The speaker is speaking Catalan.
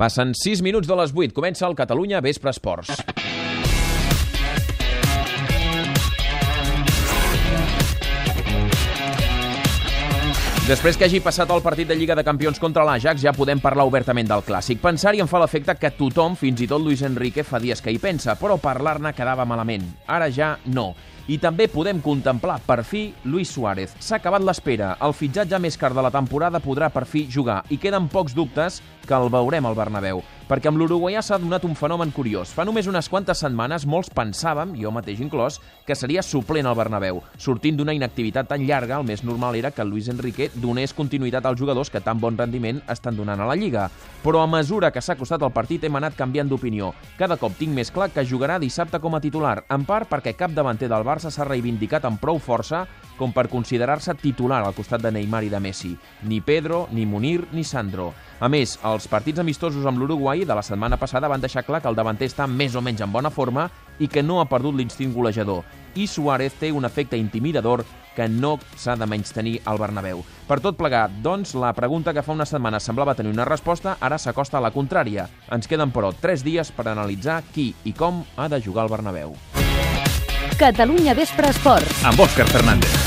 Passen 6 minuts de les 8. Comença el Catalunya Vespre Esports. Després que hagi passat el partit de Lliga de Campions contra l'Ajax, ja podem parlar obertament del clàssic. Pensar-hi em fa l'efecte que tothom, fins i tot Luis Enrique, fa dies que hi pensa, però parlar-ne quedava malament. Ara ja no. I també podem contemplar, per fi, Luis Suárez. S'ha acabat l'espera. El fitxatge més car de la temporada podrà per fi jugar i queden pocs dubtes que el veurem al Bernabéu. Perquè amb l'uruguaià s'ha donat un fenomen curiós. Fa només unes quantes setmanes molts pensàvem, jo mateix inclòs, que seria suplent al Bernabéu. Sortint d'una inactivitat tan llarga, el més normal era que Luis Enrique donés continuïtat als jugadors que tan bon rendiment estan donant a la Lliga. Però a mesura que s'ha costat el partit hem anat canviant d'opinió. Cada cop tinc més clar que jugarà dissabte com a titular, en part perquè cap davanter del Barça s'ha reivindicat amb prou força com per considerar-se titular al costat de Neymar i de Messi. Ni Pedro, ni Munir, ni Sandro. A més, els partits amistosos amb l'Uruguai de la setmana passada van deixar clar que el davanter està més o menys en bona forma i que no ha perdut l'instint golejador. I Suárez té un efecte intimidador que no s'ha de menys tenir al Bernabéu. Per tot plegat, doncs, la pregunta que fa una setmana semblava tenir una resposta ara s'acosta a la contrària. Ens queden, però, tres dies per analitzar qui i com ha de jugar al Bernabéu. Catalunya Vespre Esports. Amb Òscar Fernández.